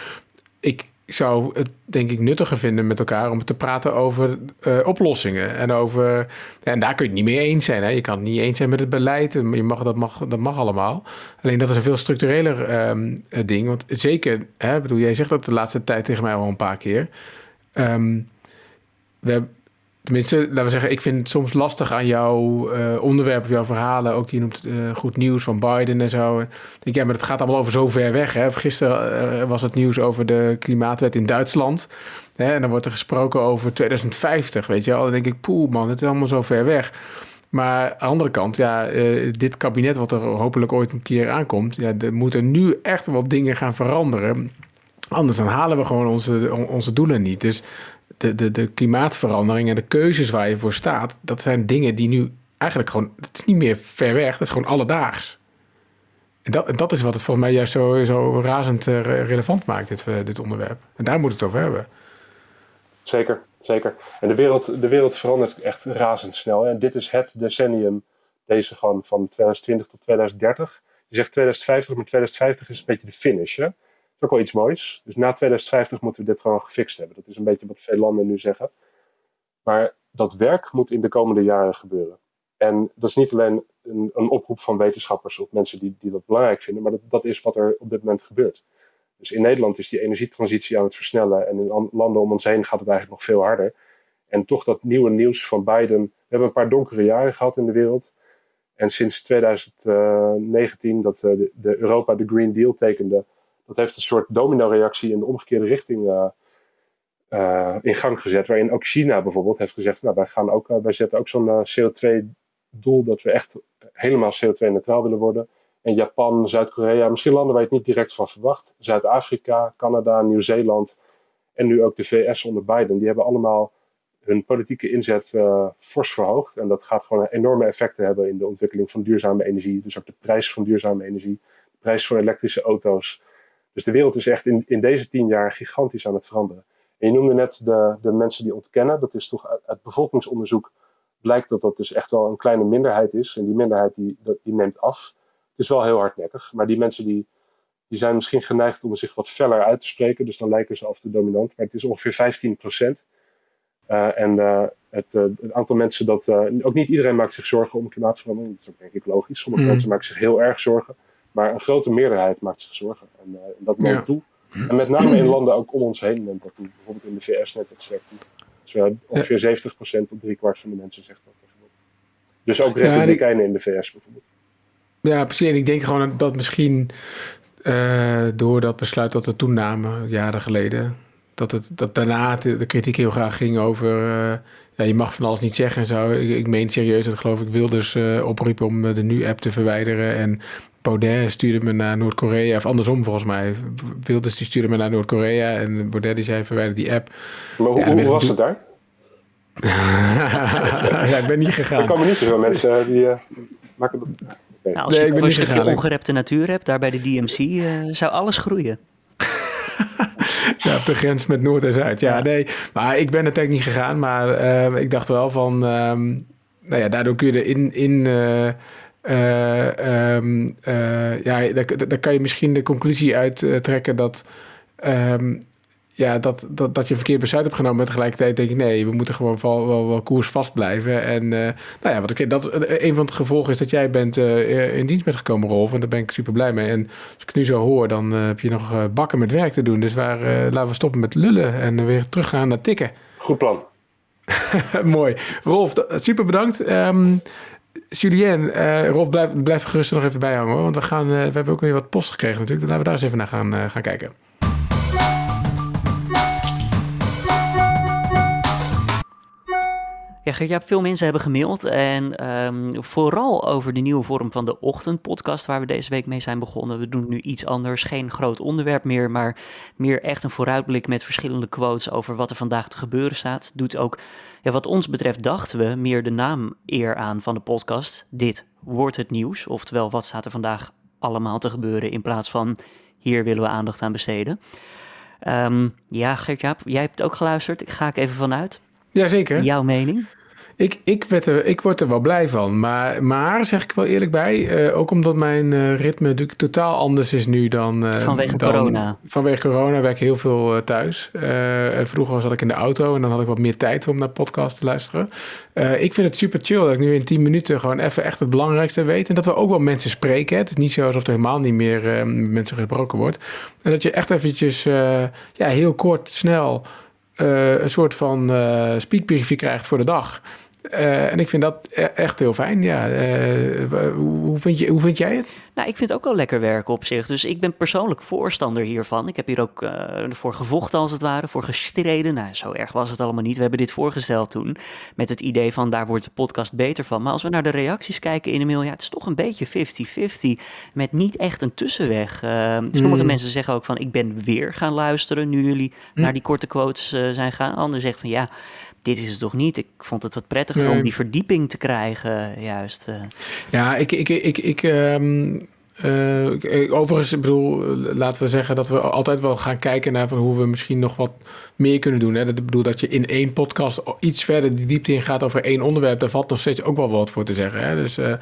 ik, zou het denk ik nuttiger vinden met elkaar om te praten over uh, oplossingen. En, over, en daar kun je het niet mee eens zijn. Hè? Je kan het niet eens zijn met het beleid. Je mag, dat, mag, dat mag allemaal. Alleen dat is een veel structureler um, ding. Want zeker, hè, bedoel, jij zegt dat de laatste tijd tegen mij al een paar keer. Um, we, Tenminste, laten we zeggen, ik vind het soms lastig aan jouw uh, onderwerp, jouw verhalen. Ook je noemt uh, goed nieuws van Biden en zo. Ik denk, ja, maar het gaat allemaal over zo ver weg. Hè? Gisteren uh, was het nieuws over de klimaatwet in Duitsland. Hè? En dan wordt er gesproken over 2050, weet je wel. Dan denk ik, poeh man, het is allemaal zo ver weg. Maar aan de andere kant, ja, dit kabinet wat er hopelijk ooit een keer aankomt... Ja, er moeten nu echt wel dingen gaan veranderen... Anders dan halen we gewoon onze, onze doelen niet. Dus de, de, de klimaatverandering en de keuzes waar je voor staat, dat zijn dingen die nu eigenlijk gewoon, het is niet meer ver weg, dat is gewoon alledaags. En dat, en dat is wat het volgens mij juist zo, zo razend uh, relevant maakt, dit, uh, dit onderwerp. En daar moet het over hebben. Zeker, zeker. En de wereld, de wereld verandert echt razendsnel. En dit is het decennium, deze gewoon van 2020 tot 2030. Je zegt 2050, maar 2050 is een beetje de finish. Hè? Is ook wel iets moois. Dus na 2050 moeten we dit gewoon gefixt hebben. Dat is een beetje wat veel landen nu zeggen. Maar dat werk moet in de komende jaren gebeuren. En dat is niet alleen een, een oproep van wetenschappers of mensen die, die dat belangrijk vinden, maar dat, dat is wat er op dit moment gebeurt. Dus in Nederland is die energietransitie aan het versnellen en in landen om ons heen gaat het eigenlijk nog veel harder. En toch dat nieuwe nieuws van Biden. We hebben een paar donkere jaren gehad in de wereld. En sinds 2019 dat eh, de, de Europa de Green Deal tekende, dat heeft een soort domino-reactie in de omgekeerde richting uh, uh, in gang gezet. Waarin ook China bijvoorbeeld heeft gezegd: Nou, wij, gaan ook, uh, wij zetten ook zo'n CO2-doel dat we echt helemaal CO2-neutraal willen worden. En Japan, Zuid-Korea, misschien landen waar je het niet direct van verwacht. Zuid-Afrika, Canada, Nieuw-Zeeland en nu ook de VS onder Biden. Die hebben allemaal hun politieke inzet fors verhoogd. En dat gaat gewoon enorme effecten hebben in de ontwikkeling van duurzame energie. Dus ook de prijs van duurzame energie, de prijs voor elektrische auto's. Dus de wereld is echt in, in deze tien jaar gigantisch aan het veranderen. En je noemde net de, de mensen die ontkennen. Dat is toch uit, bevolkingsonderzoek blijkt dat dat dus echt wel een kleine minderheid is. En die minderheid die, die neemt af. Het is wel heel hardnekkig. Maar die mensen die, die zijn misschien geneigd om zich wat feller uit te spreken. Dus dan lijken ze af toe dominant. Maar het is ongeveer 15 procent. Uh, en uh, het, uh, het, aantal mensen dat. ook niet iedereen maakt zich zorgen om klimaatverandering. Dat is ook denk ik logisch. Sommige mm. mensen maken zich heel erg zorgen. Maar een grote meerderheid maakt zich zorgen. En uh, dat neemt ja. toe. En met name in landen ook om ons heen neemt dat toe. Bijvoorbeeld in de VS net wat sterk toe. Dus ongeveer ja. 70% tot driekwart van de mensen zegt dat. Dus ook republikeinen ja, in de VS bijvoorbeeld. Ja, precies. En ik denk gewoon dat misschien uh, door dat besluit dat we toenamen jaren geleden, dat, het, dat daarna de, de kritiek heel graag ging over... eh, ja, je mag van alles niet zeggen en zo. Ik, ik meen serieus dat geloof ik Wilders eh opriep om eh, de nu-app te verwijderen. En Baudet stuurde me naar Noord-Korea. Of andersom volgens mij. Wilders die stuurde me naar Noord-Korea. En Baudet die zei verwijder die app. Maar hoe, Ja, hoe weet ik was niet. het daar? ja, ik ben niet Er gegaan. komen niet zoveel mensen eh, die maken. Nou, als Nee, je ik ben een niet stukje gegaan. Ik- ongerepte natuur hebt, daar bij de DMC, eh, zou alles groeien. Ja, op de grens met Noord en Zuid. Ja, nee. Maar ik ben uiteindelijk niet gegaan. Maar eh, ik dacht wel van... ehm, nou ja, daardoor kun je er in... in eh, eh, ehm, eh, ja, daar, daar kan je misschien de conclusie uit trekken dat... ehm, ja, dat, dat, dat je een verkeerd besluit hebt genomen. Maar tegelijkertijd denk ik, nee, we moeten gewoon wel, wel, wel koersvast blijven. En eh, nou ja, wat ik dat is- een van de gevolgen is dat jij bent eh, in dienst bent gekomen, Rolf. En daar ben ik super blij mee. En als ik nu zo hoor, dan eh, heb je nog eh, bakken met werk te doen. Dus waar, eh, laten we stoppen met lullen en weer teruggaan naar tikken. Goed plan. Mooi. Rolf, super bedankt. Ehm Julien, eh, Rolf, blijf, blijf gerust er nog even bij hangen. Hoor, want we, gaan, eh, we hebben ook weer wat post gekregen natuurlijk. Dan laten we daar eens even naar gaan, eh, gaan kijken. Ja, Gert-Jaap, veel mensen hebben gemaild. En ehm, vooral over de nieuwe vorm van de ochtendpodcast waar we deze week mee zijn begonnen. We doen nu iets anders. Geen groot onderwerp meer, maar meer echt een vooruitblik met verschillende quotes over wat er vandaag te gebeuren staat. Doet ook, ja, wat ons betreft, dachten we meer de naam eer aan van de podcast. Dit wordt het nieuws. Oftewel, wat staat er vandaag allemaal te gebeuren in plaats van hier willen we aandacht aan besteden. Ehm, ja, Gert-Jaap, jij hebt ook geluisterd. Ik ga ik even vanuit. Jazeker. Jouw mening? Ik, ik, werd er, ik word er wel blij van. Maar, maar zeg ik wel eerlijk bij, eh, ook omdat mijn eh, ritme natuurlijk totaal anders is nu dan... eh, Vanwege dan- corona. Vanwege corona werk ik heel veel thuis. Vroeger zat ik in de auto en dan had ik wat meer tijd om naar podcast te luisteren. Ik vind het super chill dat ik nu in 10 minuten gewoon even echt het belangrijkste weet. En dat we ook wel mensen spreken. Hè. Het is niet zo alsof er helemaal niet meer mensen gesproken wordt. En dat je echt eventjes ja, heel kort, snel een soort van eh speedbriefje krijgt voor de dag. Eh, en ik vind dat e- echt heel fijn. Ja, eh, hoe, vind je, hoe vind jij het? Nou, ik vind het ook wel lekker werken op zich. Dus ik ben persoonlijk voorstander hiervan. Ik heb hier ook eh voor gevochten als het ware, voor gestreden. Nou, zo erg was het allemaal niet. We hebben dit voorgesteld toen met het idee van daar wordt de podcast beter van. Maar als we naar de reacties kijken in de mail, ja, het is toch een beetje 50-50 met niet echt een tussenweg. Sommige Hmm. mensen zeggen ook van ik ben weer gaan luisteren nu jullie naar die korte quotes zijn gaan. Anderen zeggen van ja, dit is het toch niet. Ik vond het wat prettiger Nee. om die verdieping te krijgen, juist. eh. Ja, ik, ik, ik, ik, ehm, eh, ik- overigens, ik bedoel, laten we zeggen dat we altijd wel gaan kijken naar van hoe we misschien nog wat meer kunnen doen. Hè. Dat ik bedoel dat je in één podcast iets verder de diepte in gaat over één onderwerp. Daar valt nog steeds ook wel wat voor te zeggen. Hè. Dus eh,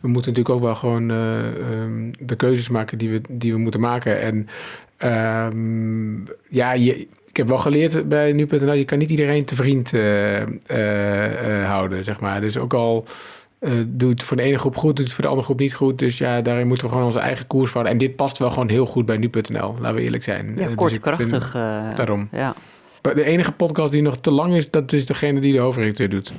we moeten natuurlijk ook wel gewoon eh, ehm, de keuzes maken die we, die we moeten maken. En ehm, ja, je, ik heb wel geleerd bij nu.nl, je kan niet iedereen te vriend eh, eh, eh, houden, zeg maar. Dus ook al eh doet het voor de ene groep goed, doet het voor de andere groep niet goed. Dus ja, daarin moeten we gewoon onze eigen koers houden. En dit past wel gewoon heel goed bij nu.nl, laten we eerlijk zijn. Ja, dus kort, vind- krachtig. daarom. Ja. De enige podcast die nog te lang is, dat is degene die de hoofdredacteur doet.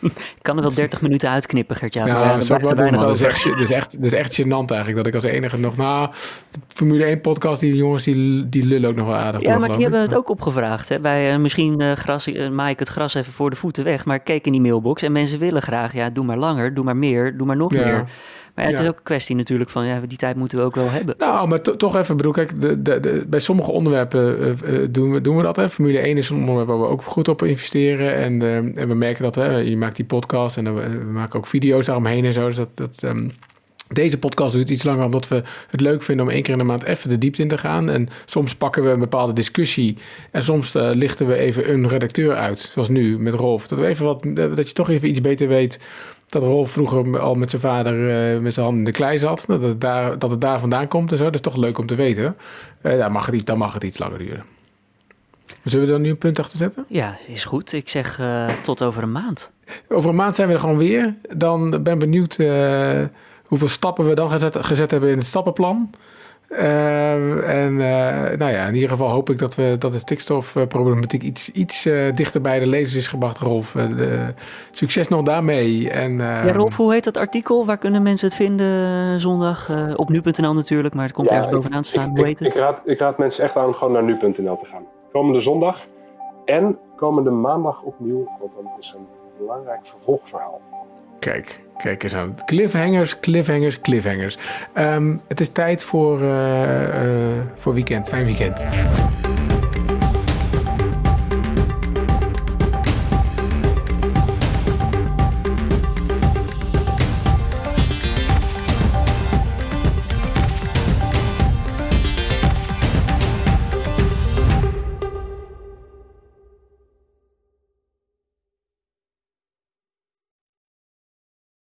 Ik kan er wel 30 minuten uitknippen, Gert-Jan. Ja, er dat blijft er weinig Dat is, echt, dat, is echt, dat is echt gênant eigenlijk. Dat ik als enige nog... Nou, de Formule 1 podcast, die jongens, die, die lullen ook nog wel aardig Ja, door, maar die hebben het ook opgevraagd. Hè? Bij, eh, misschien eh, gras, eh, maai ik het gras even voor de voeten weg. Maar ik keek in die mailbox en mensen willen graag... Ja, doe maar langer, doe maar meer, doe maar nog Ja. meer. Maar ja, het Ja. is ook een kwestie natuurlijk van... Ja, die tijd moeten we ook wel hebben. Nou, maar to- toch even, bedoel, kijk, de, de, de- bij sommige onderwerpen eh, eh, doen, we, doen we dat. Hè. Formule 1 is een onderwerp waar we ook goed op investeren. En, eh, en we merken dat, hè, je maakt die podcast en we, we maken ook video's daaromheen en zo. Dus dat, dat, ehm, deze podcast duurt iets langer omdat we het leuk vinden om één keer in de maand even de diepte in te gaan. En soms pakken we een bepaalde discussie en soms lichten we even een redacteur uit. Zoals nu met Rolf. Dat, we even wat, dat je toch even iets beter weet dat Rolf vroeger al met zijn vader eh, met zijn handen in de klei zat. Dat het, daar, dat het daar vandaan komt en zo. Dat is toch leuk om te weten. Eh daar mag het, iets- dan mag het iets langer duren. Zullen we er nu een punt achter zetten? Ja, is goed. Ik zeg eh, tot over een maand. Over een maand zijn we er gewoon weer. Dan ben ik benieuwd hoeveel stappen we dan gezet, gezet hebben in het stappenplan. Eh, en eh, nou ja, in ieder geval hoop ik dat, we, dat de stikstofproblematiek iets, iets eh, dichter bij de lezers is gebracht, Rolf. Eh, de- succes nog daarmee. En, eh, Ja, Rolf, hoe heet dat artikel? Waar kunnen mensen het vinden zondag? Eh, op nu.nl natuurlijk, maar het komt Ja, ergens bovenaan te staan. Ik, hoe ik, heet het? ik raad, ik raad mensen echt aan om gewoon naar nu.nl te gaan. komende zondag. En komende maandag opnieuw, want dan is een belangrijk vervolgverhaal. Kijk, kijk eens aan. Cliffhangers, cliffhangers, cliffhangers. Ehm, het is tijd voor, uh, uh, voor weekend. Fijn weekend.